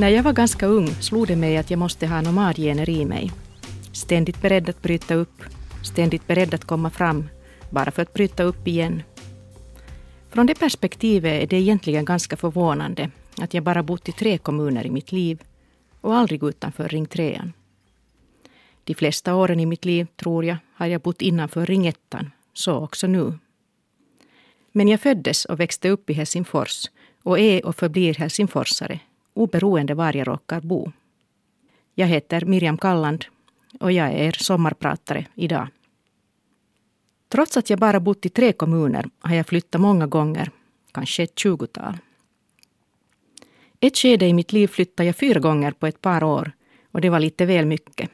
När jag var ganska ung slog det mig att jag måste ha nomadgener i mig. Ständigt beredd att bryta upp, ständigt beredd att komma fram, bara för att bryta upp igen. Från det perspektivet är det egentligen ganska förvånande att jag bara bott i tre kommuner i mitt liv och aldrig utanför ring 3. De flesta åren i mitt liv, tror jag, har jag bott innanför ring 1, så också nu. Men jag föddes och växte upp i Helsingfors och är och förblir helsingforsare, oberoende var jag råkar bo. Jag heter Miriam Kalland och jag är er sommarpratare idag. Trots att jag bara bott i tre kommuner har jag flyttat många gånger, kanske ett tjugotal. Ett skede i mitt liv flyttade jag fyra gånger på ett par år och det var lite väl mycket.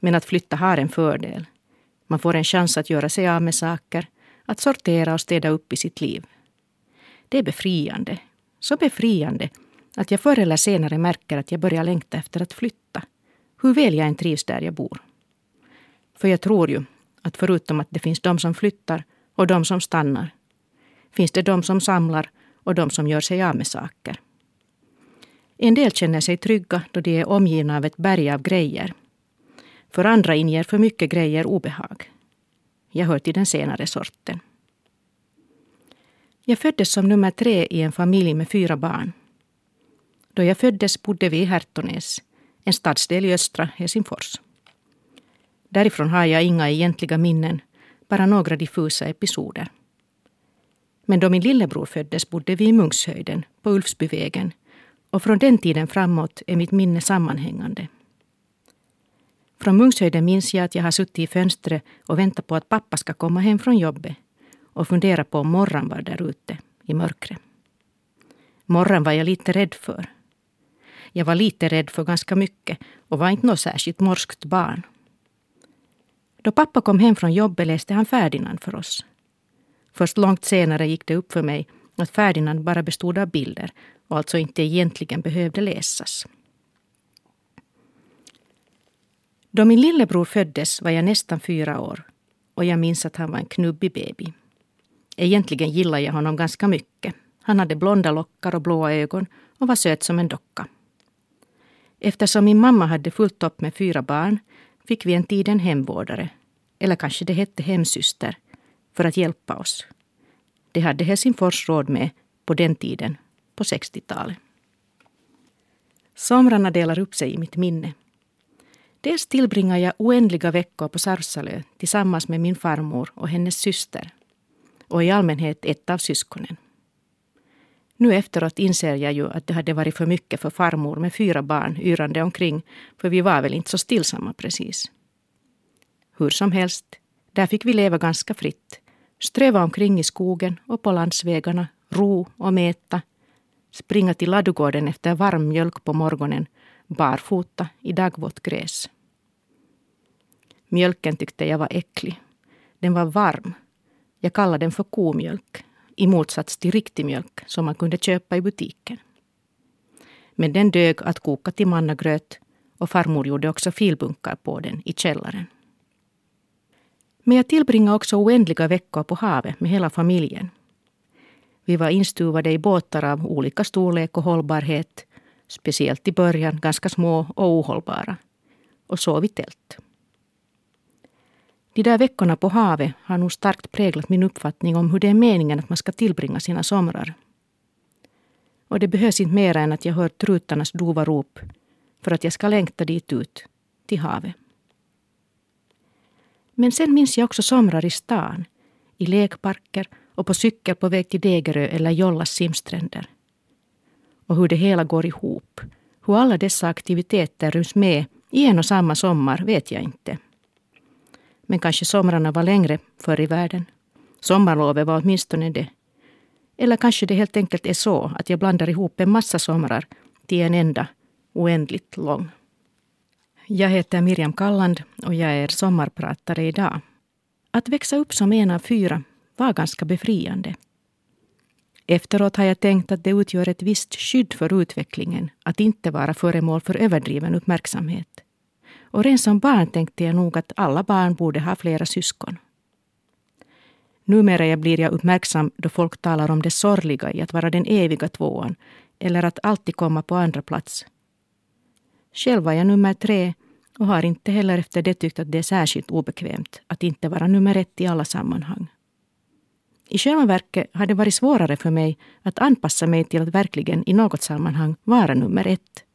Men att flytta har en fördel. Man får en chans att göra sig av med saker, att sortera och städa upp i sitt liv. Det är befriande. Så befriande att jag förr eller senare märker att jag börjar längta efter att flytta. Hur väl jag än trivs där jag bor. För jag tror ju att förutom att det finns de som flyttar och de som stannar, finns det de som samlar och de som gör sig av med saker. En del känner sig trygga då de är omgivna av ett berg av grejer. För andra inger för mycket grejer obehag. Jag hör till den senare sorten. Jag föddes som nummer tre i en familj med fyra barn. Då jag föddes bodde vi i Härtonäs, en stadsdel i östra Helsingfors. Därifrån har jag inga egentliga minnen, bara några diffusa episoder. Men då min lillebror föddes bodde vi i Munkshöjden, på Ulfsbyvägen, och från den tiden framåt är mitt minne sammanhängande. Från Munkshöjden minns jag att jag har suttit i fönstret och väntat på att pappa ska komma hem från jobbet och funderat på om morran var där ute i mörkret. Morran var jag lite rädd för. Jag var lite rädd för ganska mycket och var inte något särskilt morskt barn. Då pappa kom hem från jobbet läste han Ferdinand för oss. Först långt senare gick det upp för mig att Ferdinand bara bestod av bilder och alltså inte egentligen behövde läsas. Då min lillebror föddes var jag nästan fyra år och jag minns att han var en knubbig baby. Egentligen gillade jag honom ganska mycket. Han hade blonda lockar och blåa ögon och var söt som en docka. Eftersom min mamma hade fullt upp med fyra barn fick vi en tid en hemvårdare, eller kanske det hette hemsyster, för att hjälpa oss. Det hade Helsingfors råd med på den tiden, på 60-talet. Somrarna delar upp sig i mitt minne. Dels tillbringar jag oändliga veckor på Sarsalö tillsammans med min farmor och hennes syster. Och i allmänhet ett av syskonen. Nu efteråt inser jag ju att det hade varit för mycket för farmor med fyra barn yrande omkring, för vi var väl inte så stillsamma precis. Hur som helst, där fick vi leva ganska fritt. Ströva omkring i skogen och på landsvägarna, ro och mäta. Springa till ladugården efter varm mjölk på morgonen, barfota i dagvått gräs. Mjölken tyckte jag var äcklig. Den var varm. Jag kallade den för komjölk i motsats till riktig mjölk som man kunde köpa i butiken. Men den dög att koka till mannagröt och farmor gjorde också filbunkar på den i källaren. Men jag tillbringade också oändliga veckor på havet med hela familjen. Vi var instuvade i båtar av olika storlek och hållbarhet, speciellt i början ganska små och ohållbara, och sov i tält. De där veckorna på havet har nog starkt präglat min uppfattning om hur det är meningen att man ska tillbringa sina somrar. Och det behövs inte mer än att jag hör trutarnas dova rop för att jag ska längta dit ut, till havet. Men sen minns jag också somrar i stan, i lekparker och på cykel på väg till Degerö eller Jollas simstränder. Och hur det hela går ihop, hur alla dessa aktiviteter ryms med i en och samma sommar vet jag inte. Men kanske somrarna var längre förr i världen. Sommarlovet var åtminstone det. Eller kanske det helt enkelt är så att jag blandar ihop en massa somrar till en enda, oändligt lång. Jag heter Miriam Kalland och jag är sommarpratare idag. Att växa upp som en av fyra var ganska befriande. Efteråt har jag tänkt att det utgör ett visst skydd för utvecklingen att inte vara föremål för överdriven uppmärksamhet. Och redan som barn tänkte jag nog att alla barn borde ha flera syskon. Numera blir jag uppmärksam då folk talar om det sorgliga i att vara den eviga tvåan eller att alltid komma på andra plats. Själv var jag nummer tre och har inte heller efter det tyckt att det är särskilt obekvämt att inte vara nummer ett i alla sammanhang. I själva verket har det varit svårare för mig att anpassa mig till att verkligen i något sammanhang vara nummer ett.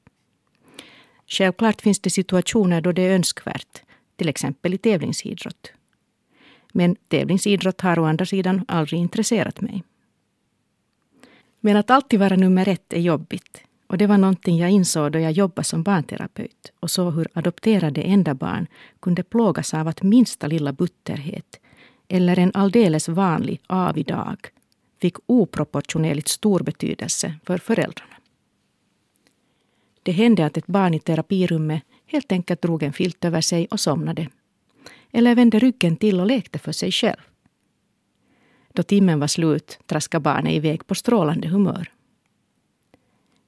Självklart finns det situationer då det är önskvärt, till exempel i tävlingsidrott. Men tävlingsidrott har å andra sidan aldrig intresserat mig. Men att alltid vara nummer ett är jobbigt. Och det var någonting jag insåg då jag jobbade som barnterapeut och såg hur adopterade enda barn kunde plågas av att minsta lilla butterhet eller en alldeles vanlig avig dag fick oproportionerligt stor betydelse för föräldrarna. Det hände att ett barn i terapirummet helt enkelt drog en filt över sig och somnade. Eller vände ryggen till och lekte för sig själv. Då timmen var slut traskade barnet iväg på strålande humör.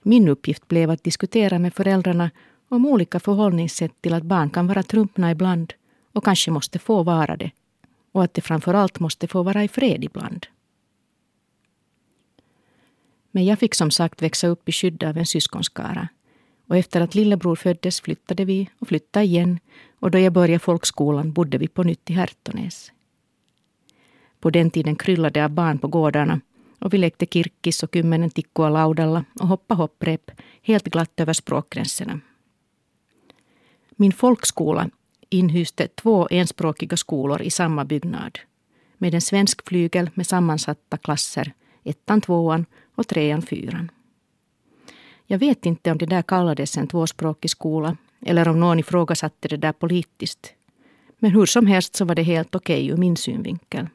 Min uppgift blev att diskutera med föräldrarna om olika förhållningssätt till att barn kan vara trumpna ibland och kanske måste få vara det och att det framför allt måste få vara i fred ibland. Men jag fick som sagt växa upp i skydd av en syskonskara. Och efter att lillebror föddes flyttade vi och flyttade igen och då jag började folkskolan bodde vi på nytt i Härtonäs. På den tiden kryllade det av barn på gårdarna och vi lekte kirkis och kymmenen tikkua laudalla och hoppa hopprep helt glatt över språkgränserna. Min folkskola inhyste två enspråkiga skolor i samma byggnad med en svensk flygel med sammansatta klasser, ettan, tvåan och trean, fyran. Jag vet inte om det där kallades en tvåspråkig skola eller om någon ifrågasatte det där politiskt. Men hur som helst så var det helt okej okay ur min synvinkel.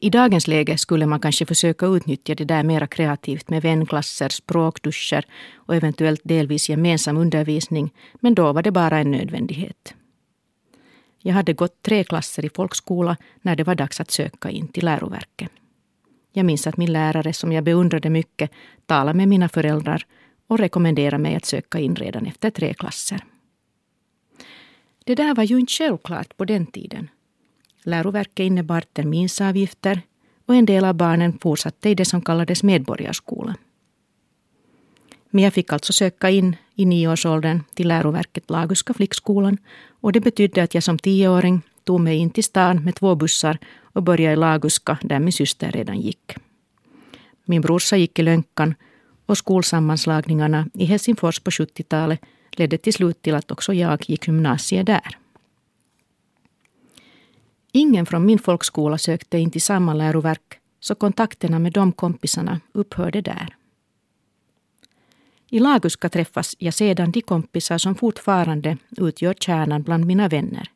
I dagens läge skulle man kanske försöka utnyttja det där mera kreativt med vänklasser, språkduscher och eventuellt delvis gemensam undervisning, men då var det bara en nödvändighet. Jag hade gått tre klasser i folkskola när det var dags att söka in till läroverket. Jag minns att min lärare, som jag beundrade mycket, talade med mina föräldrar och rekommenderade mig att söka in redan efter tre klasser. Det där var ju inte självklart på den tiden. Läroverket innebar terminsavgifter och en del av barnen fortsatte i det som kallades medborgarskola. Men jag fick alltså söka in i nioårsåldern till läroverket Laguska flickskolan och det betydde att jag som tioåring tog mig in till stan med två bussar och började i Laguska där min syster redan gick. Min brorsa gick i Lönkan och skolsammanslagningarna i Helsingfors på 70-talet ledde till slut till att också jag gick gymnasiet där. Ingen från min folkskola sökte in till samma läroverk så kontakterna med de kompisarna upphörde där. I Laguska träffas jag sedan de kompisar som fortfarande utgör kärnan bland mina vänner.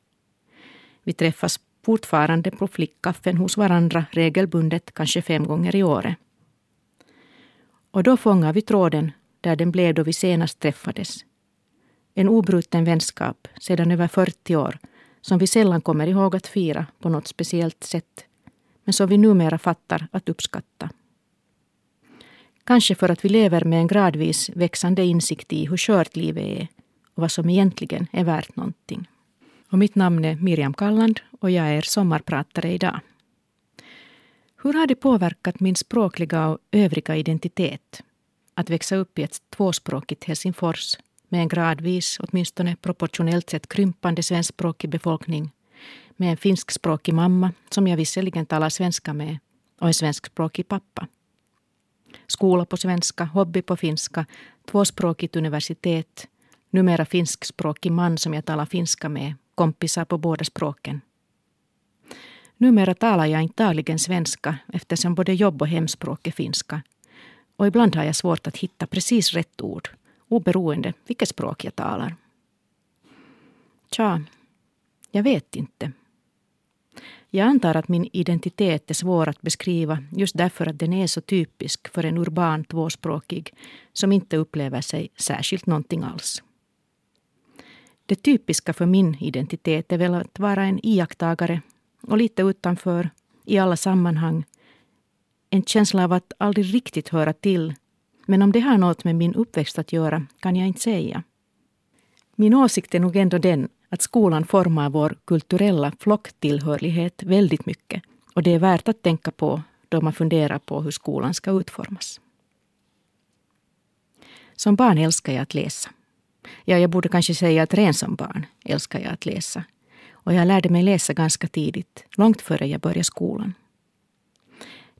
Vi träffas fortfarande på flickkaffen hos varandra regelbundet, kanske fem gånger i året. Och då fångar vi tråden där den blev då vi senast träffades. En obruten vänskap sedan över 40 år som vi sällan kommer ihåg att fira på något speciellt sätt, men som vi numera fattar att uppskatta. Kanske för att vi lever med en gradvis växande insikt i hur skört livet är och vad som egentligen är värt någonting. Och mitt namn är Miriam Kalland och jag är sommarpratare idag. Hur har det påverkat min språkliga och övriga identitet att växa upp i ett tvåspråkigt Helsingfors med en gradvis, åtminstone proportionellt sett krympande svenskspråkig befolkning med en finskspråkig mamma som jag visserligen talar svenska med och en svenskspråkig pappa. Skola på svenska, hobby på finska, tvåspråkigt universitet, numera finskspråkig man som jag talar finska med, kompisar på båda språken. Numera talar jag inte dagligen svenska eftersom både jobb och hemspråk är finska. Och ibland har jag svårt att hitta precis rätt ord oberoende vilket språk jag talar. Tja, jag vet inte. Jag antar att min identitet är svår att beskriva just därför att den är så typisk för en urban tvåspråkig som inte upplever sig särskilt någonting alls. Det typiska för min identitet är väl att vara en iakttagare och lite utanför, i alla sammanhang. En känsla av att aldrig riktigt höra till men om det har något med min uppväxt att göra kan jag inte säga. Min åsikt är nog ändå den att skolan formar vår kulturella flocktillhörighet väldigt mycket och det är värt att tänka på då man funderar på hur skolan ska utformas. Som barn älskar jag att läsa. Ja, jag borde kanske säga att redan som barn älskar jag att läsa. Och jag lärde mig läsa ganska tidigt, långt före jag började skolan.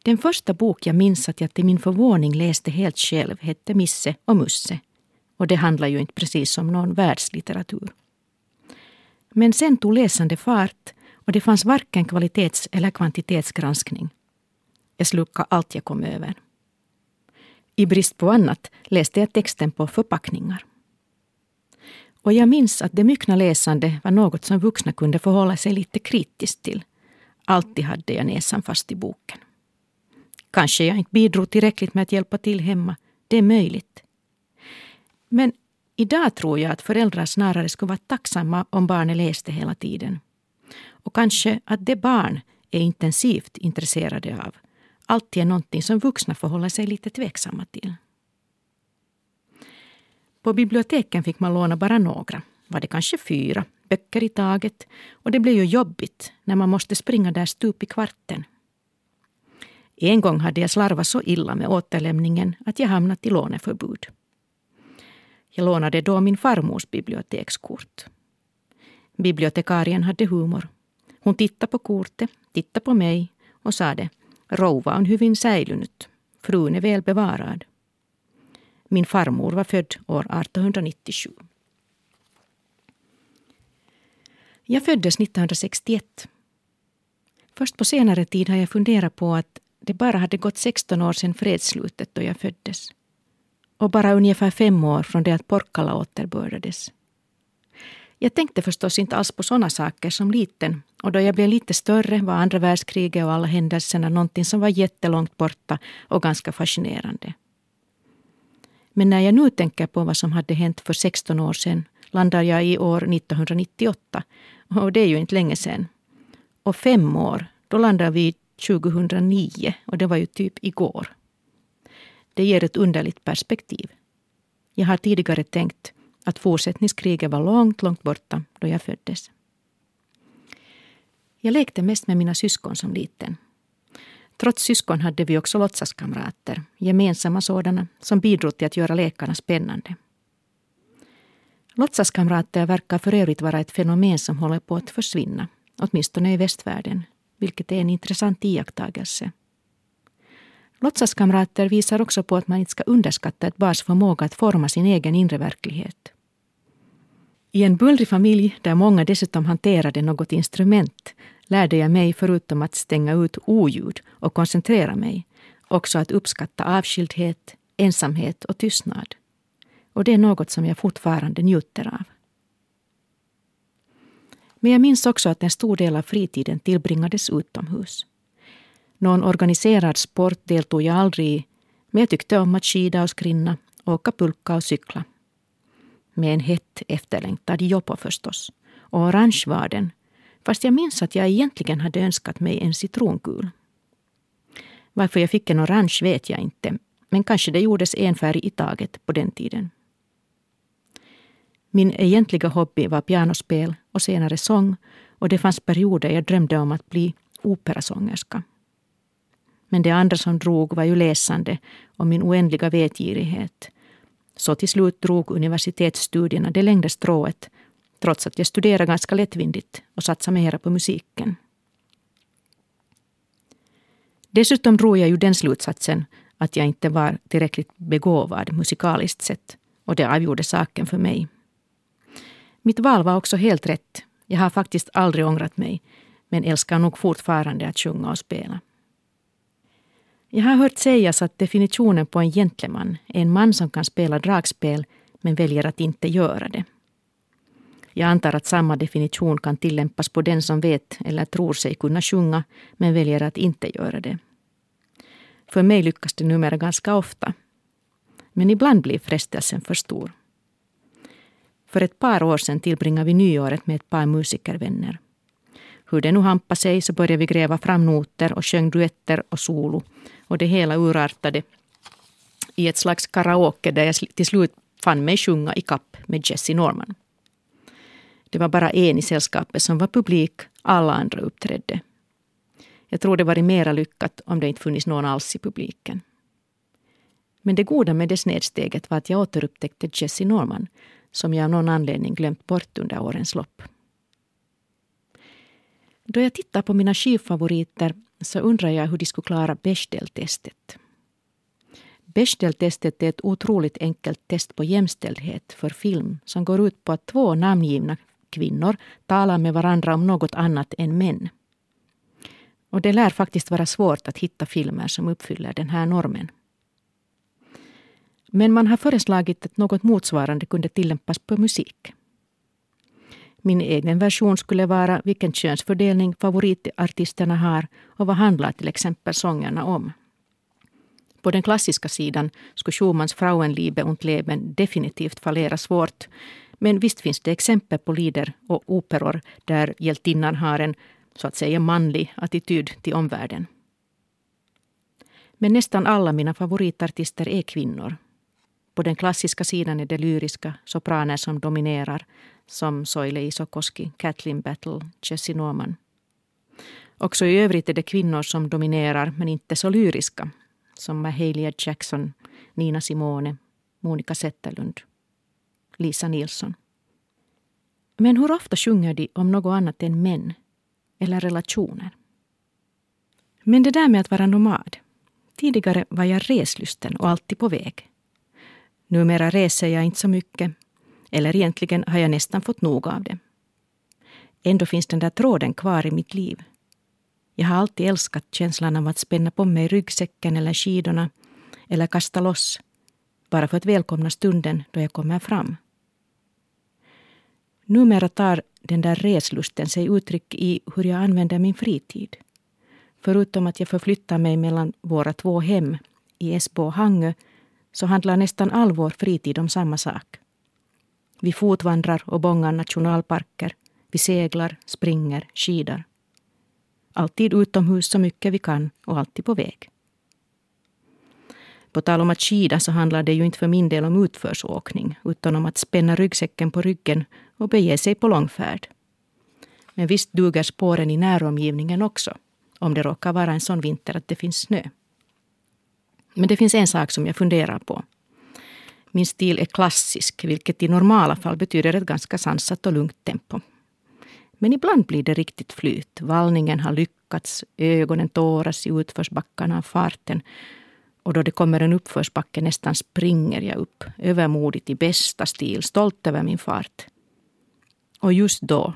Den första bok jag minns att jag till min förvåning läste helt själv hette Misse och Musse. Och det handlar ju inte precis om någon världslitteratur. Men sen tog läsande fart och det fanns varken kvalitets eller kvantitetsgranskning. Jag slukade allt jag kom över. I brist på annat läste jag texten på förpackningar. Och jag minns att det myckna läsande var något som vuxna kunde förhålla sig lite kritiskt till. Alltid hade jag näsan fast i boken. Kanske jag inte bidrog tillräckligt med att hjälpa till hemma. Det är möjligt. Men idag tror jag att föräldrar snarare skulle vara tacksamma om barnen läste hela tiden. Och kanske att det barn är intensivt intresserade av alltid är någonting som vuxna förhåller sig lite tveksamma till. På biblioteken fick man låna bara några, var det kanske fyra, böcker i taget och det blev ju jobbigt när man måste springa där stup i kvarten. En gång hade jag slarvat så illa med återlämningen att jag hamnat i låneförbud. Jag lånade då min farmors bibliotekskort. Bibliotekarien hade humor. Hon tittade på kortet, tittade på mig och sade Rouva on hyvin säilynyt. Frun är väl bevarad. Min farmor var född år 1897. Jag föddes 1961. Först på senare tid har jag funderat på att det bara hade gått 16 år sedan fredsslutet då jag föddes. Och bara ungefär fem år från det att Porkkala återbördades. Jag tänkte förstås inte alls på sådana saker som liten och då jag blev lite större var andra världskriget och alla händelserna någonting som var jättelångt borta och ganska fascinerande. Men när jag nu tänker på vad som hade hänt för 16 år sedan landar jag i år 1998 och det är ju inte länge sedan. Och fem år, då landar vi 2009 och det var ju typ igår. Det ger ett underligt perspektiv. Jag har tidigare tänkt att fortsättningskriget var långt, långt borta då jag föddes. Jag lekte mest med mina syskon som liten. Trots syskon hade vi också låtsaskamrater, gemensamma sådana, som bidrog till att göra lekarna spännande. Låtsaskamrater verkar för övrigt vara ett fenomen som håller på att försvinna, åtminstone i västvärlden, vilket är en intressant iakttagelse. Låtsaskamrater visar också på att man inte ska underskatta ett barns förmåga att forma sin egen inre verklighet. I en bullrig familj där många dessutom hanterade något instrument lärde jag mig förutom att stänga ut oljud och koncentrera mig också att uppskatta avskildhet, ensamhet och tystnad. Och det är något som jag fortfarande njuter av. Men jag minns också att en stor del av fritiden tillbringades utomhus. Någon organiserad sport deltog jag aldrig i, men jag tyckte om att skida och skrinna, åka pulka och cykla. Med en hett efterlängtad joppo förstås. Och orange var den, fast jag minns att jag egentligen hade önskat mig en citronkul. Varför jag fick en orange vet jag inte, men kanske det gjordes en färg i taget på den tiden. Min egentliga hobby var pianospel och senare sång och det fanns perioder jag drömde om att bli operasångerska. Men det andra som drog var ju läsande och min oändliga vetgirighet. Så till slut drog universitetsstudierna det längre strået trots att jag studerade ganska lättvindigt och satsade mera på musiken. Dessutom drog jag ju den slutsatsen att jag inte var tillräckligt begåvad musikaliskt sett och det avgjorde saken för mig. Mitt val var också helt rätt. Jag har faktiskt aldrig ångrat mig men älskar nog fortfarande att sjunga och spela. Jag har hört sägas att definitionen på en gentleman är en man som kan spela dragspel men väljer att inte göra det. Jag antar att samma definition kan tillämpas på den som vet eller tror sig kunna sjunga men väljer att inte göra det. För mig lyckas det numera ganska ofta. Men ibland blir frestelsen för stor. För ett par år sedan tillbringade vi nyåret med ett par musikervänner. Hur det nu hampade sig så började vi gräva fram noter och sjöng duetter och solo. Och det hela urartade i ett slags karaoke där jag till slut fann mig sjunga i kapp med Jesse Norman. Det var bara en i sällskapet som var publik, alla andra uppträdde. Jag tror det varit mera lyckat om det inte funnits någon alls i publiken. Men det goda med det snedsteget var att jag återupptäckte Jesse Norman som jag av någon anledning glömt bort under årens lopp. Då jag tittar på mina skivfavoriter så undrar jag hur de skulle klara Bechdel-testet. Bechdel-testet är ett otroligt enkelt test på jämställdhet för film som går ut på att två namngivna kvinnor talar med varandra om något annat än män. Och det lär faktiskt vara svårt att hitta filmer som uppfyller den här normen. Men man har föreslagit att något motsvarande kunde tillämpas på musik. Min egen version skulle vara vilken könsfördelning favoritartisterna har och vad handlar till exempel sångerna om. På den klassiska sidan skulle Schumanns Frauenliebe und Leben definitivt fallera svårt. Men visst finns det exempel på lider och operor där hjältinnan har en så att säga manlig attityd till omvärlden. Men nästan alla mina favoritartister är kvinnor. På den klassiska sidan är det lyriska sopraner som dominerar som Soile Isokoski, Kathleen Battle, Jessie Norman. Också i övrigt är det kvinnor som dominerar men inte så lyriska som Mahalia Jackson, Nina Simone, Monica Zetterlund, Lisa Nilsson. Men hur ofta sjunger de om något annat än män eller relationer? Men det där med att vara nomad. Tidigare var jag reslysten och alltid på väg. Numera reser jag inte så mycket. Eller egentligen har jag nästan fått nog av det. Ändå finns den där tråden kvar i mitt liv. Jag har alltid älskat känslan av att spänna på mig ryggsäcken eller skidorna eller kasta loss bara för att välkomna stunden då jag kommer fram. Numera tar den där reslusten sig uttryck i hur jag använder min fritid. Förutom att jag förflyttar mig mellan våra två hem i Esbo och Hangö så handlar nästan all vår fritid om samma sak. Vi fotvandrar och bångar nationalparker. Vi seglar, springer, skidar. Alltid utomhus så mycket vi kan och alltid på väg. På tal om att skida så handlar det ju inte för min del om utförsåkning utan om att spänna ryggsäcken på ryggen och bege sig på långfärd. Men visst duger spåren i näromgivningen också om det råkar vara en sån vinter att det finns snö. Men det finns en sak som jag funderar på. Min stil är klassisk, vilket i normala fall betyder ett ganska sansat och lugnt tempo. Men ibland blir det riktigt flyt. Vallningen har lyckats, ögonen tåras i utförsbackarna av farten. Och då det kommer en uppförsbacke nästan springer jag upp, övermodigt i bästa stil, stolt över min fart. Och just då,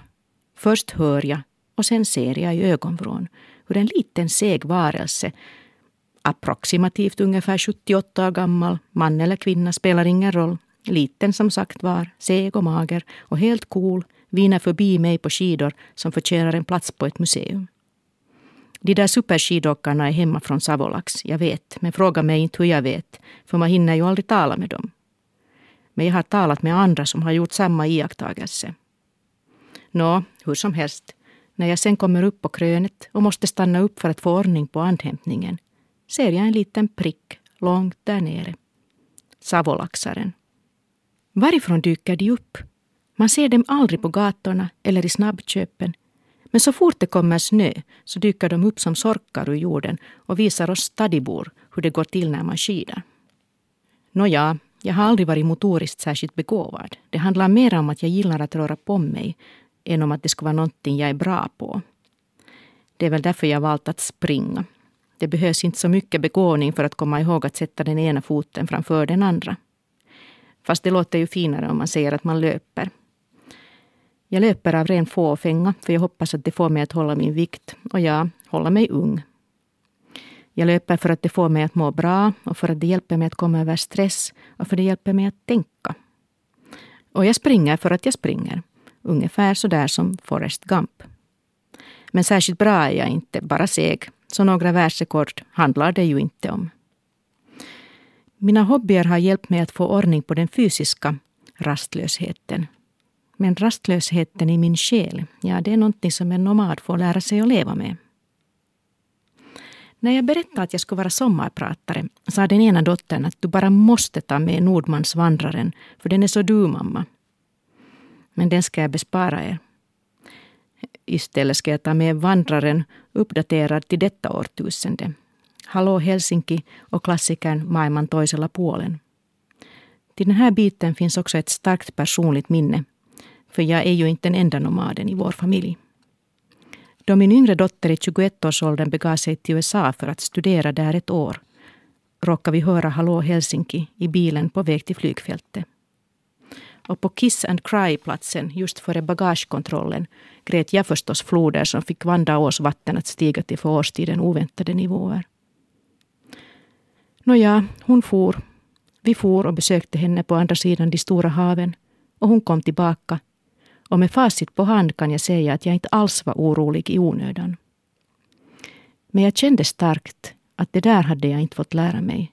först hör jag och sen ser jag i ögonvrån hur en liten seg varelse approximativt ungefär 78 år gammal, man eller kvinna spelar ingen roll, liten som sagt var, seg och mager och helt cool, viner förbi mig på skidor som förtjänar en plats på ett museum. De där superskidåkarna är hemma från Savolax, jag vet, men fråga mig inte hur jag vet, för man hinner ju aldrig tala med dem. Men jag har talat med andra som har gjort samma iakttagelse. Nå, hur som helst, när jag sen kommer upp på krönet och måste stanna upp för att få ordning på andhämtningen ser jag en liten prick långt där nere. Savolaxaren. Varifrån dyker de upp? Man ser dem aldrig på gatorna eller i snabbköpen. Men så fort det kommer snö så dyker de upp som sorkar ur jorden och visar oss stadibor hur det går till när man skidar. Nåja, jag har aldrig varit motoriskt särskilt begåvad. Det handlar mer om att jag gillar att röra på mig än om att det skulle vara någonting jag är bra på. Det är väl därför jag valt att springa. Det behövs inte så mycket begåvning för att komma ihåg att sätta den ena foten framför den andra. Fast det låter ju finare om man säger att man löper. Jag löper av ren fåfänga, för jag hoppas att det får mig att hålla min vikt och ja, hålla mig ung. Jag löper för att det får mig att må bra och för att det hjälper mig att komma över stress och för att det hjälper mig att tänka. Och jag springer för att jag springer. Ungefär så där som Forrest Gump. Men särskilt bra är jag inte, bara seg. Så några världsrekord handlar det ju inte om. Mina hobbyer har hjälpt mig att få ordning på den fysiska rastlösheten. Men rastlösheten i min själ, ja det är någonting som en nomad får lära sig att leva med. När jag berättade att jag skulle vara sommarpratare sa den ena dottern att du bara måste ta med Nordmans vandraren för den är så du mamma. Men den ska jag bespara er. Istället ska jag ta med Vandraren uppdaterad till detta årtusende. Hallå Helsinki och klassikern Maailman toisella puolen. Till den här biten finns också ett starkt personligt minne. För jag är ju inte den enda nomaden i vår familj. Då min yngre dotter i 21-årsåldern begav sig till USA för att studera där ett år råkade vi höra Hallå Helsinki i bilen på väg till flygfältet. Och på Kiss and Cry-platsen just före bagagekontrollen grät jag förstås floder som fick Vandaås vatten att stiga till för årstiden oväntade nivåer. Nåja, hon for. Vi for och besökte henne på andra sidan de stora haven och hon kom tillbaka. Och med facit på hand kan jag säga att jag inte alls var orolig i onödan. Men jag kände starkt att det där hade jag inte fått lära mig.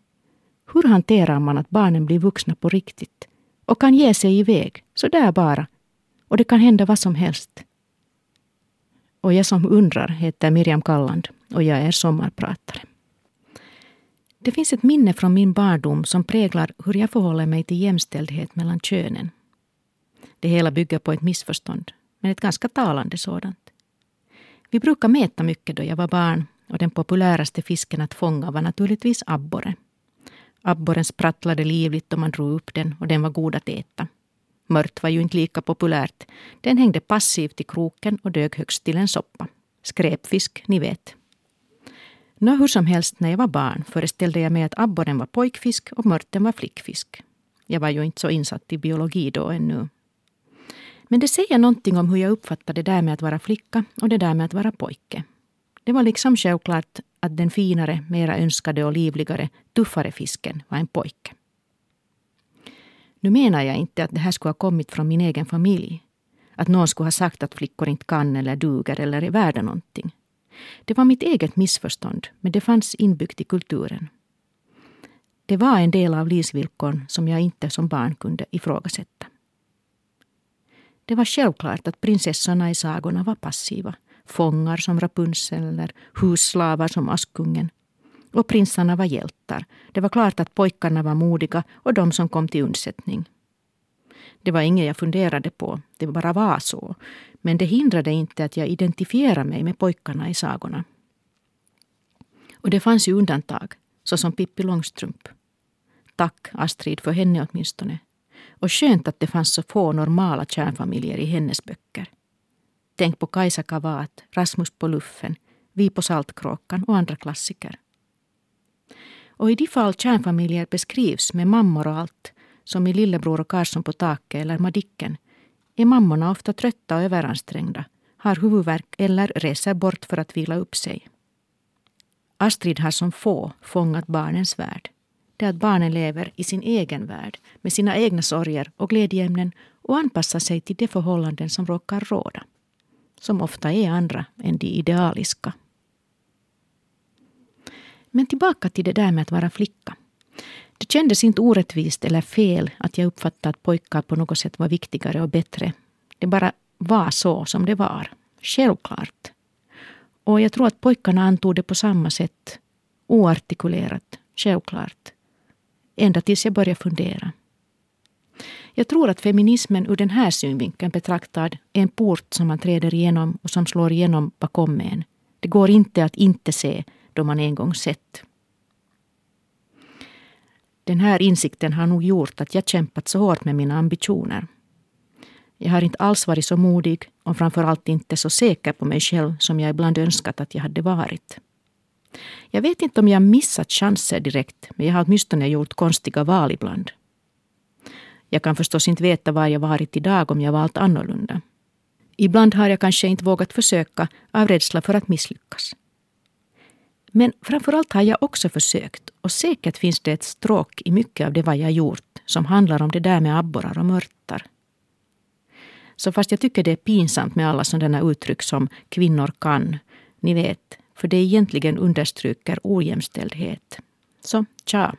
Hur hanterar man att barnen blir vuxna på riktigt och kan ge sig iväg, så där bara. Och det kan hända vad som helst. Och jag som undrar heter Miriam Kalland och jag är sommarpratare. Det finns ett minne från min barndom som präglar hur jag förhåller mig till jämställdhet mellan könen. Det hela bygger på ett missförstånd, men ett ganska talande sådant. Vi brukar mäta mycket då jag var barn och den populäraste fisken att fånga var naturligtvis abborre. Abborren sprattlade livligt då man drog upp den och den var god att äta. Mört var ju inte lika populärt. Den hängde passivt i kroken och dög högst till en soppa. Skräpfisk, ni vet. Nå, hur som helst, när jag var barn föreställde jag mig att abborren var pojkfisk och mörten var flickfisk. Jag var ju inte så insatt i biologi då ännu. Men det säger någonting om hur jag uppfattar det där med att vara flicka och det där med att vara pojke. Det var liksom självklart att den finare, mera önskade och livligare, tuffare fisken var en pojke. Nu menar jag inte att det här skulle ha kommit från min egen familj. Att någon skulle ha sagt att flickor inte kan eller duger eller är värda någonting. Det var mitt eget missförstånd, men det fanns inbyggt i kulturen. Det var en del av livsvillkoren som jag inte som barn kunde ifrågasätta. Det var självklart att prinsessorna i sagorna var passiva fångar som Rapunzel eller husslavar som Askungen. Och prinsarna var hjältar. Det var klart att pojkarna var modiga och de som kom till undsättning. Det var inget jag funderade på, det bara var så. Men det hindrade inte att jag identifierade mig med pojkarna i sagorna. Och det fanns ju undantag, såsom Pippi Långstrump. Tack Astrid för henne åtminstone. Och skönt att det fanns så få normala kärnfamiljer i hennes böcker. Tänk på Kajsa Kavat, Rasmus på luffen, Vi på Saltkråkan och andra klassiker. Och i de fall kärnfamiljer beskrivs med mammor och allt, som i Lillebror och Karlsson på taket eller Madicken, är mammorna ofta trötta och överansträngda, har huvudvärk eller reser bort för att vila upp sig. Astrid har som få fångat barnens värld. Det är att barnen lever i sin egen värld med sina egna sorger och glädjeämnen och anpassar sig till de förhållanden som råkar råda som ofta är andra än de idealiska. Men tillbaka till det där med att vara flicka. Det kändes inte orättvist eller fel att jag uppfattade att pojkar på något sätt var viktigare och bättre. Det bara var så som det var. Självklart. Och jag tror att pojkarna antog det på samma sätt. Oartikulerat, självklart. Ända tills jag började fundera. Jag tror att feminismen ur den här synvinkeln betraktad är en port som man träder igenom och som slår igenom bakom en. Det går inte att inte se då man en gång sett. Den här insikten har nog gjort att jag kämpat så hårt med mina ambitioner. Jag har inte alls varit så modig och framförallt inte så säker på mig själv som jag ibland önskat att jag hade varit. Jag vet inte om jag missat chanser direkt, men jag har åtminstone gjort konstiga val ibland. Jag kan förstås inte veta var jag varit idag om jag valt annorlunda. Ibland har jag kanske inte vågat försöka av rädsla för att misslyckas. Men framförallt har jag också försökt och säkert finns det ett stråk i mycket av det vad jag gjort som handlar om det där med abborrar och mörtar. Så fast jag tycker det är pinsamt med alla sådana uttryck som kvinnor kan, ni vet, för det egentligen understryker ojämställdhet. Så tja.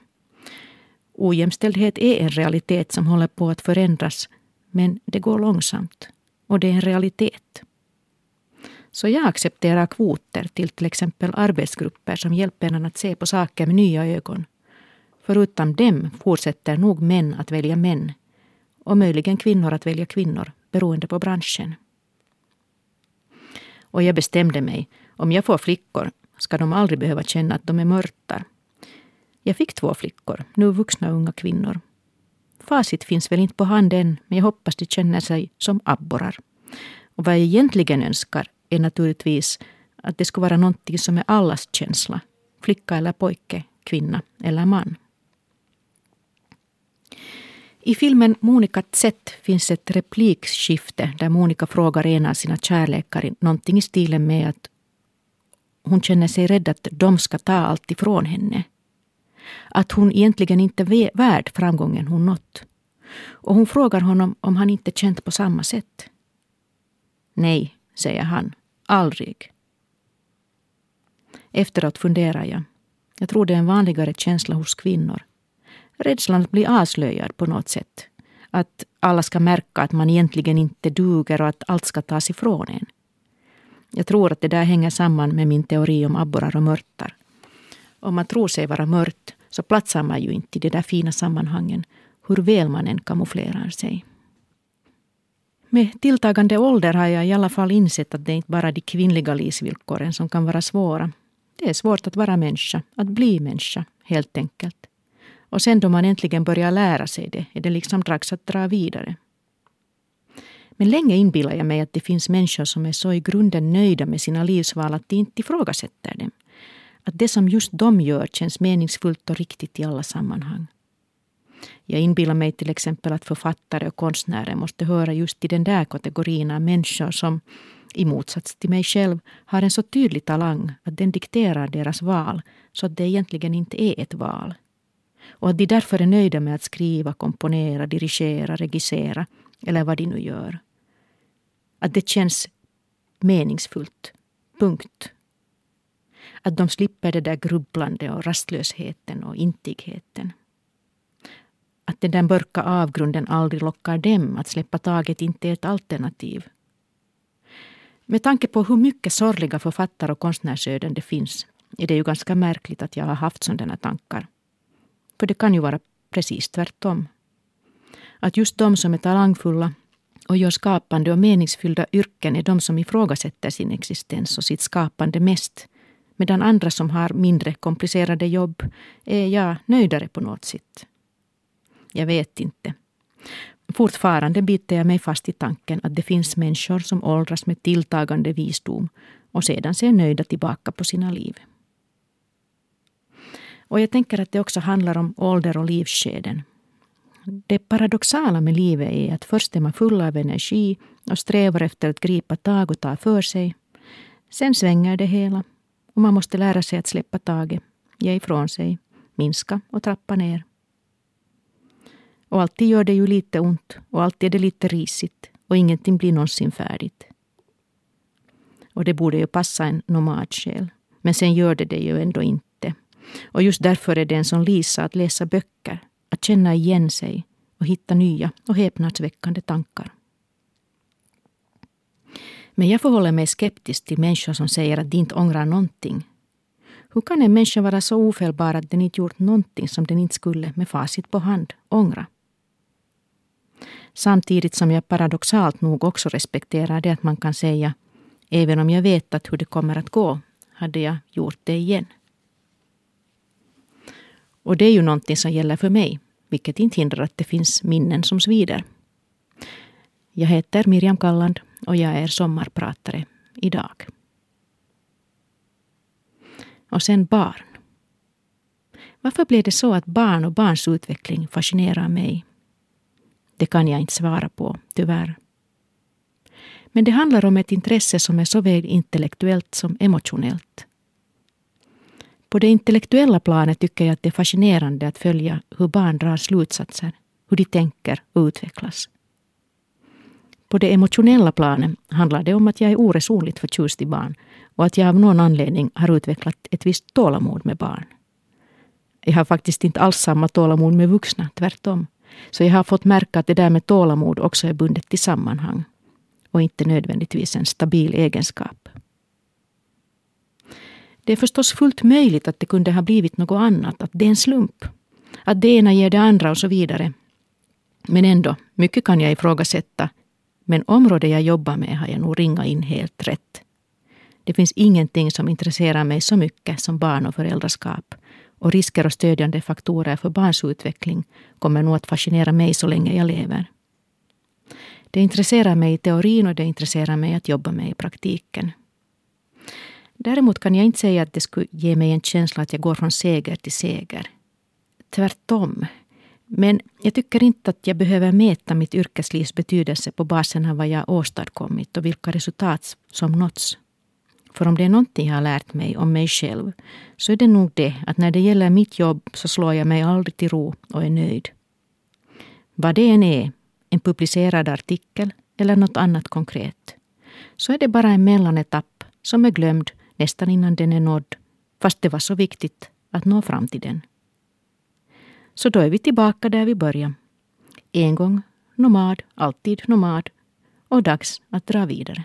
Ojämställdhet är en realitet som håller på att förändras, men det går långsamt. Och det är en realitet. Så jag accepterar kvoter till till exempel arbetsgrupper som hjälper en att se på saker med nya ögon. Förutom dem fortsätter nog män att välja män och möjligen kvinnor att välja kvinnor beroende på branschen. Och jag bestämde mig, om jag får flickor ska de aldrig behöva känna att de är mörtar. Jag fick två flickor, nu vuxna unga kvinnor. Facit finns väl inte på hand än, men jag hoppas de känner sig som abborrar. Och vad jag egentligen önskar är naturligtvis att det skulle vara någonting som är allas känsla. Flicka eller pojke, kvinna eller man. I filmen Monica Z finns ett replikskifte där Monica frågar en av sina kärlekar någonting i stilen med att hon känner sig rädd att de ska ta allt ifrån henne. Att hon egentligen inte är värd framgången hon nått. Och hon frågar honom om han inte känt på samma sätt. Nej, säger han. Aldrig. Efteråt funderar jag. Jag tror det är en vanligare känsla hos kvinnor. Rädslan att bli avslöjad på något sätt. Att alla ska märka att man egentligen inte duger och att allt ska tas ifrån en. Jag tror att det där hänger samman med min teori om abborrar och mörtar. Om man tror sig vara mört så platsar man ju inte i de där fina sammanhangen, hur väl man än kamouflerar sig. Med tilltagande ålder har jag i alla fall insett att det inte bara är de kvinnliga livsvillkoren som kan vara svåra. Det är svårt att vara människa, att bli människa, helt enkelt. Och sen då man äntligen börjar lära sig det är det liksom dags att dra vidare. Men länge inbillar jag mig att det finns människor som är så i grunden nöjda med sina livsval att de inte ifrågasätter dem. Att det som just de gör känns meningsfullt och riktigt i alla sammanhang. Jag inbillar mig till exempel att författare och konstnärer måste höra just till den där kategorin av människor som, i motsats till mig själv, har en så tydlig talang att den dikterar deras val så att det egentligen inte är ett val. Och att de därför är nöjda med att skriva, komponera, dirigera, regissera eller vad de nu gör. Att det känns meningsfullt. Punkt. Att de slipper det där grubblande och rastlösheten och intigheten. Att den där mörka avgrunden aldrig lockar dem, att släppa taget inte är ett alternativ. Med tanke på hur mycket sorgliga författare och konstnärsöden det finns är det ju ganska märkligt att jag har haft sådana tankar. För det kan ju vara precis tvärtom. Att just de som är talangfulla och gör skapande och meningsfyllda yrken är de som ifrågasätter sin existens och sitt skapande mest. Medan andra som har mindre komplicerade jobb är ja, nöjdare på något sätt. Jag vet inte. Fortfarande biter jag mig fast i tanken att det finns människor som åldras med tilltagande visdom och sedan ser nöjda tillbaka på sina liv. Och jag tänker att det också handlar om ålder och livsskeden. Det paradoxala med livet är att först är man full av energi och strävar efter att gripa tag och ta för sig. Sen svänger det hela och man måste lära sig att släppa taget, ge ifrån sig, minska och trappa ner. Och alltid gör det ju lite ont och alltid är det lite risigt och ingenting blir någonsin färdigt. Och det borde ju passa en nomadsjäl. Men sen gör det det ju ändå inte. Och just därför är det en sån Lisa att läsa böcker, att känna igen sig och hitta nya och häpnadsväckande tankar. Men jag förhåller mig skeptisk till människor som säger att de inte ångrar någonting. Hur kan en människa vara så ofelbar att den inte gjort någonting som den inte skulle med facit på hand ångra? Samtidigt som jag paradoxalt nog också respekterar det att man kan säga även om jag vet att hur det kommer att gå hade jag gjort det igen. Och det är ju någonting som gäller för mig, vilket inte hindrar att det finns minnen som svider. Jag heter Miriam Kalland och jag är sommarpratare idag. Och sen barn. Varför blev det så att barn och barns utveckling fascinerar mig det kan jag inte svara på, tyvärr. Men det handlar om ett intresse som är såväl intellektuellt som emotionellt. På det intellektuella planet tycker jag att det är fascinerande att följa hur barn drar slutsatser, hur de tänker och utvecklas. På det emotionella planet handlar det om att jag är oresonligt förtjust i barn och att jag av någon anledning har utvecklat ett visst tålamod med barn. Jag har faktiskt inte alls samma tålamod med vuxna, tvärtom. Så jag har fått märka att det där med tålamod också är bundet till sammanhang och inte nödvändigtvis en stabil egenskap. Det är förstås fullt möjligt att det kunde ha blivit något annat, att det är en slump. Att det ena ger det andra och så vidare. Men ändå, mycket kan jag ifrågasätta. Men området jag jobbar med har jag nog ringat in helt rätt. Det finns ingenting som intresserar mig så mycket som barn och föräldraskap. Och risker och stödjande faktorer för barns utveckling kommer nog att fascinera mig så länge jag lever. Det intresserar mig i teorin och det intresserar mig att jobba med i praktiken. Däremot kan jag inte säga att det skulle ge mig en känsla att jag går från seger till seger. Tvärtom. Men jag tycker inte att jag behöver mäta mitt yrkeslivs betydelse på basen av vad jag åstadkommit och vilka resultat som nåtts. För om det är någonting jag har lärt mig om mig själv så är det nog det att när det gäller mitt jobb så slår jag mig aldrig till ro och är nöjd. Vad det än är, en publicerad artikel eller något annat konkret, så är det bara en mellanetapp som är glömd nästan innan den är nådd, fast det var så viktigt att nå fram till den. Så då är vi tillbaka där vi började. En gång nomad, alltid nomad och dags att dra vidare.